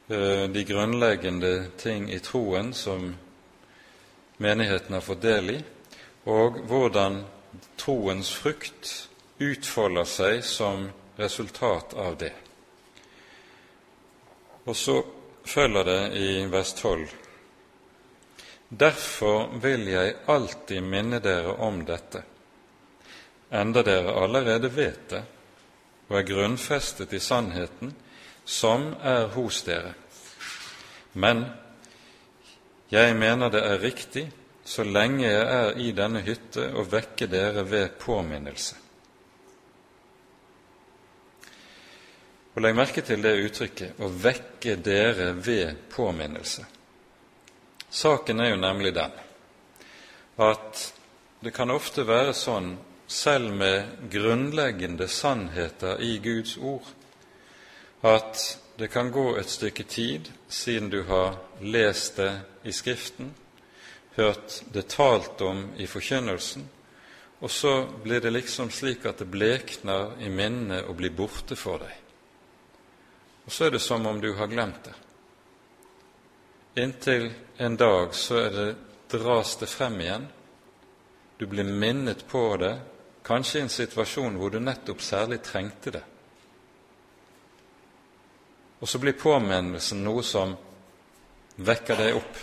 eh, de grunnleggende ting i troen som menigheten har fått del i, og hvordan troens frukt utfolder seg som resultat av det. Og så følger det i vers 12.: Derfor vil jeg alltid minne dere om dette enda dere allerede vet det og er grunnfestet i sannheten som er hos dere. Men jeg mener det er riktig, så lenge jeg er i denne hytte, å vekke dere ved påminnelse. Og Legg merke til det uttrykket 'å vekke dere ved påminnelse'. Saken er jo nemlig den at det kan ofte være sånn selv med grunnleggende sannheter i Guds ord, at det kan gå et stykke tid siden du har lest det i Skriften, hørt det talt om i forkynnelsen, og så blir det liksom slik at det blekner i minnet og blir borte for deg. Og så er det som om du har glemt det. Inntil en dag så er det, dras det frem igjen. Du blir minnet på det kanskje i en situasjon hvor du nettopp særlig trengte det. Og så blir påminnelsen noe som vekker deg opp.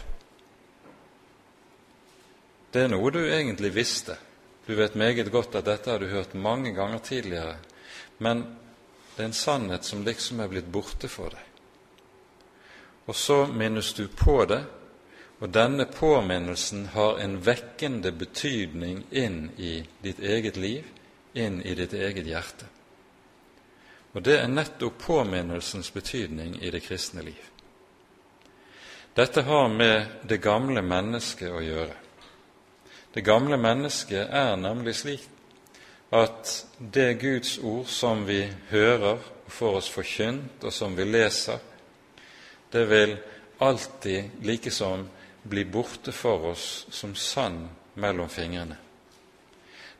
Det er noe du egentlig visste. Du vet meget godt at dette har du hørt mange ganger tidligere, men det er en sannhet som liksom er blitt borte for deg. Og så minnes du på det, og denne påminnelsen har en vekkende betydning inn i ditt eget liv, inn i ditt eget hjerte. Og det er nettopp påminnelsens betydning i det kristne liv. Dette har med det gamle mennesket å gjøre. Det gamle mennesket er nemlig slik at det Guds ord som vi hører og får oss forkynt, og som vi leser, det vil alltid, like som bli borte for oss som sand mellom fingrene.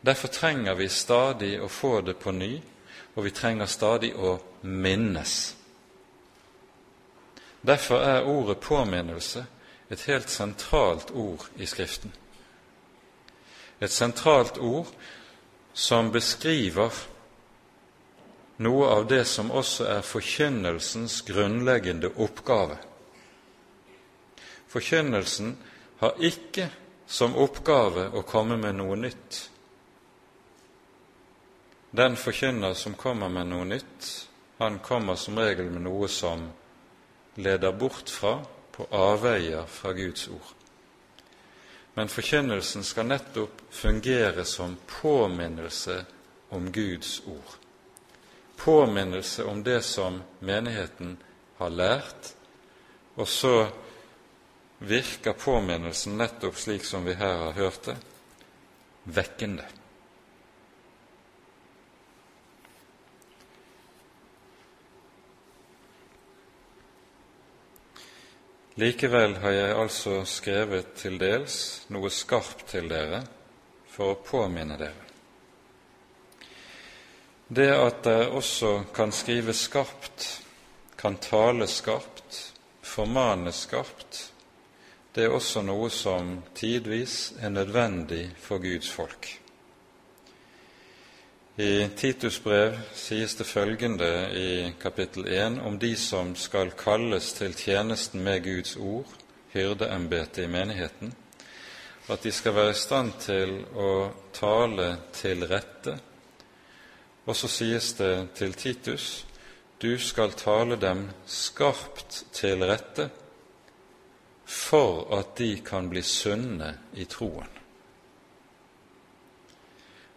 Derfor trenger vi stadig å få det på ny, og vi trenger stadig å minnes. Derfor er ordet påminnelse et helt sentralt ord i Skriften. Et sentralt ord som beskriver noe av det som også er forkynnelsens grunnleggende oppgave. Forkynnelsen har ikke som oppgave å komme med noe nytt. Den forkynner som kommer med noe nytt, han kommer som regel med noe som leder bort fra, på avveier fra Guds ord. Men forkynnelsen skal nettopp fungere som påminnelse om Guds ord. Påminnelse om det som menigheten har lært, og så virker påminnelsen nettopp slik som vi her har hørt det, vekkende. Likevel har jeg altså skrevet til dels noe skarpt til dere for å påminne dere. Det at dere også kan skrive skarpt, kan tale skarpt, formane skarpt, det er også noe som tidvis er nødvendig for Guds folk. I Titus brev sies det følgende i kapittel 1 om de som skal kalles til tjenesten med Guds ord, hyrdeembetet i menigheten, at de skal være i stand til å tale til rette. Og så sies det til Titus du skal tale dem skarpt til rette for at de kan bli sunne i troen.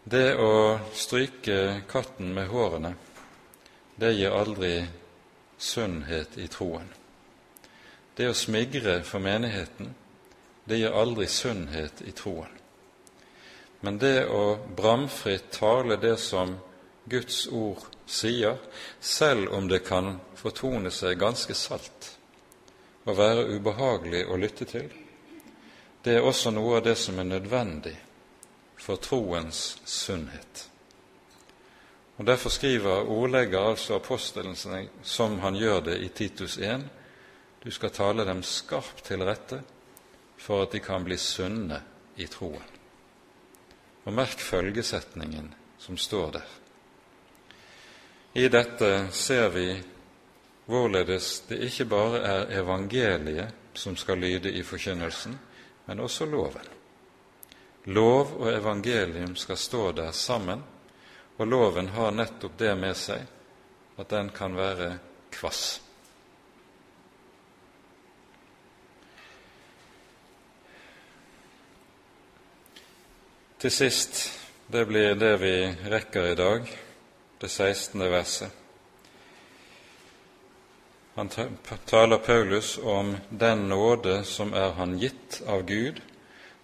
Det å stryke katten med hårene, det gir aldri sunnhet i troen. Det å smigre for menigheten, det gir aldri sunnhet i troen. Men det å bramfritt tale det som Guds ord sier, selv om det kan fortone seg ganske salt, og være ubehagelig å lytte til, det er også noe av det som er nødvendig for troens sunnhet. Og Derfor skriver ordlegger altså apostelen som han gjør det i Titus 1. Du skal tale dem skarpt til rette for at de kan bli sunne i troen. Og merk følgesetningen som står der. I dette ser vi hvorledes det ikke bare er evangeliet som skal lyde i forkynnelsen, men også loven. Lov og evangelium skal stå der sammen, og loven har nettopp det med seg at den kan være kvass. Til sist, det blir det vi rekker i dag, det 16. verset. Han taler Paulus om den nåde som er han gitt av Gud,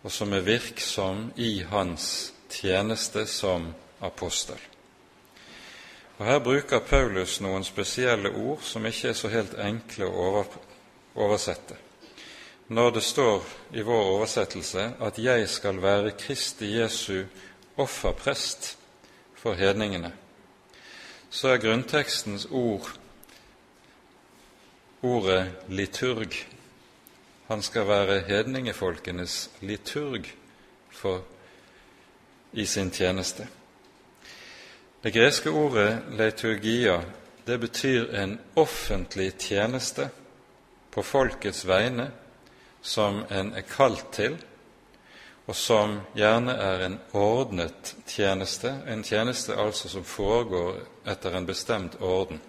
og som er virksom i hans tjeneste som apostel. Og Her bruker Paulus noen spesielle ord som ikke er så helt enkle å oversette. Når det står i vår oversettelse at 'jeg skal være Kristi Jesu offerprest for hedningene', så er grunntekstens ord ordet liturg. Han skal være hedningefolkenes liturg for, i sin tjeneste. Det greske ordet liturgia det betyr en offentlig tjeneste på folkets vegne som en er kalt til, og som gjerne er en ordnet tjeneste, en tjeneste altså som foregår etter en bestemt orden.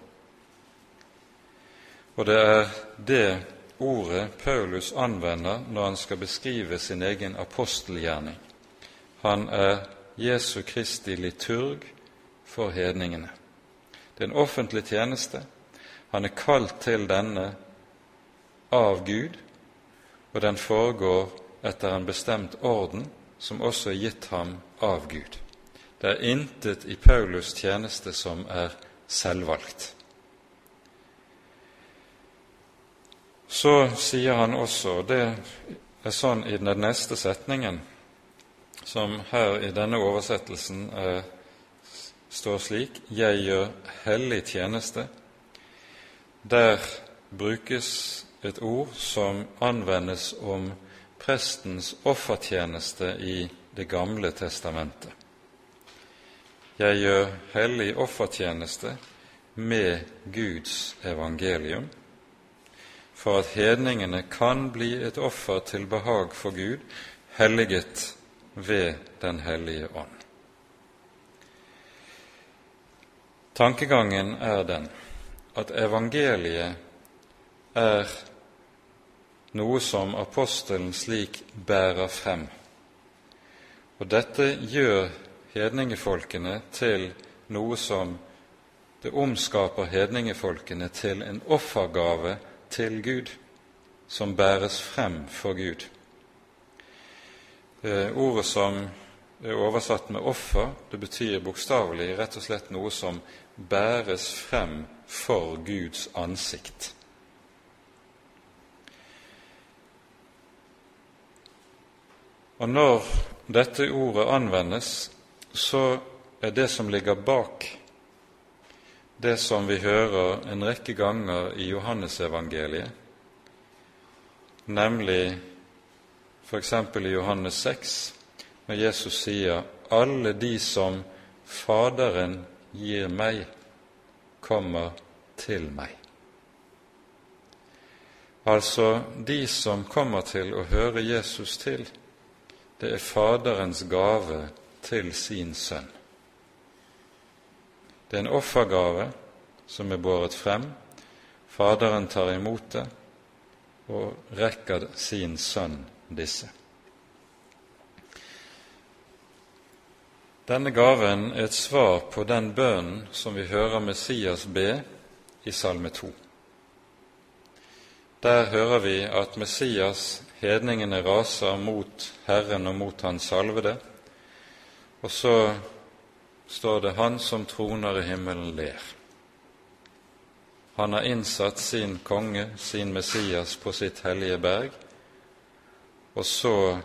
Og det er det ordet Paulus anvender når han skal beskrive sin egen apostelgjerning. Han er Jesu Kristi liturg for hedningene. Det er en offentlig tjeneste. Han er kalt til denne av Gud, og den foregår etter en bestemt orden som også er gitt ham av Gud. Det er intet i Paulus' tjeneste som er selvvalgt. Så sier han også, og det er sånn i den neste setningen, som her i denne oversettelsen er, står slik 'Jeg gjør hellig tjeneste'. Der brukes et ord som anvendes om prestens offertjeneste i Det gamle testamentet. Jeg gjør hellig offertjeneste med Guds evangelium for at hedningene kan bli et offer til behag for Gud, helliget ved Den hellige ånd. Tankegangen er den at evangeliet er noe som apostelen slik bærer frem. Og dette gjør hedningefolkene til noe som det omskaper hedningefolkene til en offergave til Gud, som bæres frem for Gud. Eh, ordet som er oversatt med offer, det betyr bokstavelig rett og slett noe som bæres frem for Guds ansikt. Og når dette ordet anvendes, så er det som ligger bak det som vi hører en rekke ganger i Johannesevangeliet, nemlig f.eks. i Johannes 6, når Jesus sier 'alle de som Faderen gir meg, kommer til meg'. Altså, de som kommer til å høre Jesus til, det er Faderens gave til sin sønn. Det er en offergave som er båret frem. Faderen tar imot det og rekker sin sønn disse. Denne gaven er et svar på den bønnen som vi hører Messias be i Salme 2. Der hører vi at Messias, hedningene, raser mot Herren og mot Hans salvede, og så står det 'Han som troner i himmelen, ler'. Han har innsatt sin konge, sin Messias, på sitt hellige berg, og så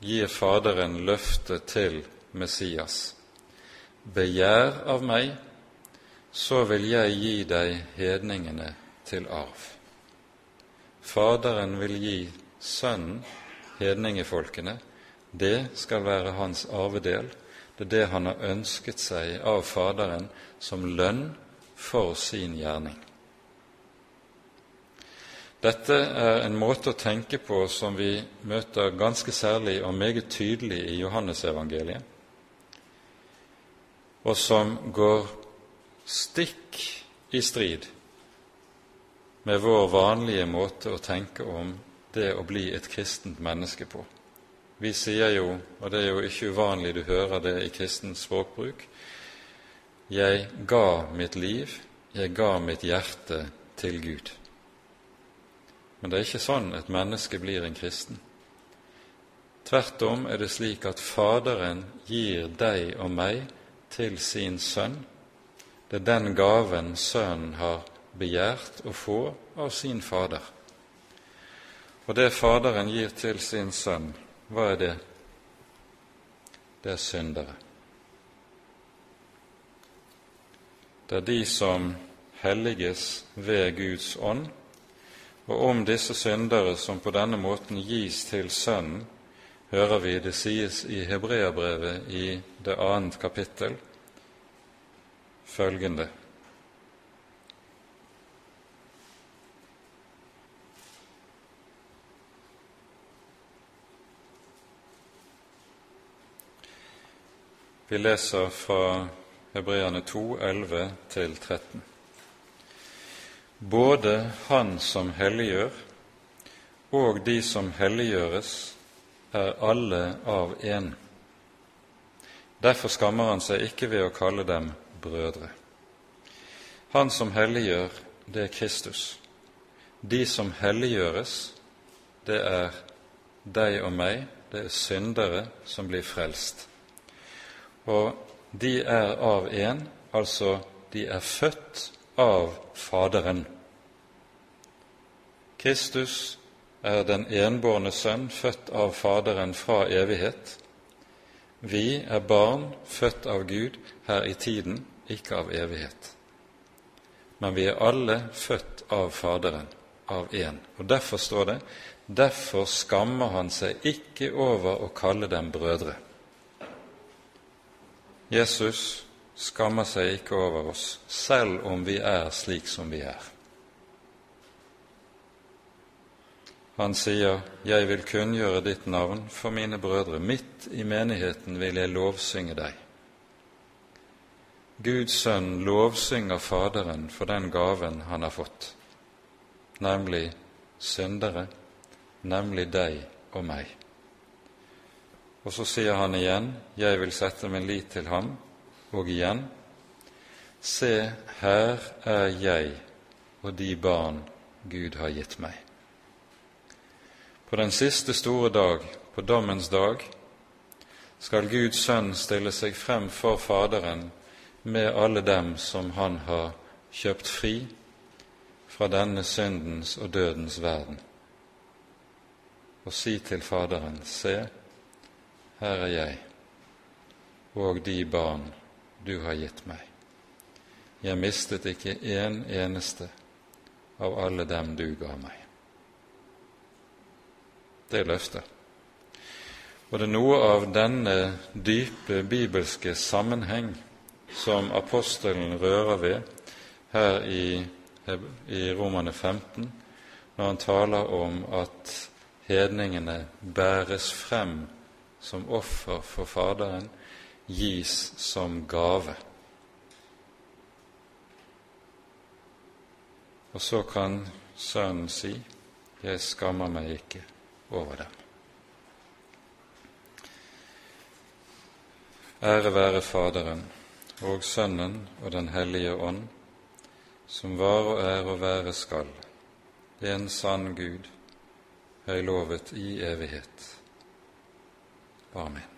gir Faderen løftet til Messias. begjær av meg, så vil jeg gi deg hedningene til arv. Faderen vil gi Sønnen hedningefolkene. Det skal være hans arvedel. Er det han har ønsket seg av Faderen som lønn for sin gjerning. Dette er en måte å tenke på som vi møter ganske særlig og meget tydelig i Johannesevangeliet, og som går stikk i strid med vår vanlige måte å tenke om det å bli et kristent menneske på. Vi sier jo, og det er jo ikke uvanlig du hører det i kristen språkbruk, jeg ga mitt liv, jeg ga mitt hjerte til Gud. Men det er ikke sånn et menneske blir en kristen. Tvert om er det slik at Faderen gir deg og meg til sin sønn. Det er den gaven Sønnen har begjært å få av sin Fader. Og det Faderen gir til sin sønn, hva er det? Det er syndere. Det er de som helliges ved Guds ånd, og om disse syndere som på denne måten gis til Sønnen, hører vi det sies i Hebreabrevet i det annet kapittel følgende Vi leser fra Hebreane 2, 11 13. Både Han som helliggjør, og de som helliggjøres, er alle av én. Derfor skammer han seg ikke ved å kalle dem brødre. Han som helliggjør, det er Kristus. De som helliggjøres, det er deg og meg, det er syndere som blir frelst. Og de er av én, altså de er født av Faderen. Kristus er den enbårne sønn, født av Faderen fra evighet. Vi er barn født av Gud her i tiden, ikke av evighet. Men vi er alle født av Faderen, av én. Og derfor står det derfor skammer han seg ikke over å kalle dem brødre. Jesus skammer seg ikke over oss, selv om vi er slik som vi er. Han sier, 'Jeg vil kunngjøre ditt navn for mine brødre. Midt i menigheten vil jeg lovsynge deg.' Guds sønn lovsynger Faderen for den gaven han har fått, nemlig syndere, nemlig deg og meg. Og så sier han igjen, 'Jeg vil sette min lit til ham', og igjen, 'Se, her er jeg og de barn Gud har gitt meg'. På den siste store dag, på dommens dag, skal Guds sønn stille seg frem for Faderen med alle dem som han har kjøpt fri fra denne syndens og dødens verden, og si til Faderen, se, her er jeg og de barn du har gitt meg. Jeg mistet ikke en eneste av alle dem du ga meg. Det er løftet. Og det er noe av denne dype bibelske sammenheng som apostelen rører ved her i, i Romane 15, når han taler om at hedningene bæres frem som offer for Faderen gis som gave. Og så kan Sønnen si, 'Jeg skammer meg ikke over dem'. Ære være Faderen og Sønnen og Den hellige ånd, som var og er og være skal, en sann Gud, høylovet i evighet. Amen.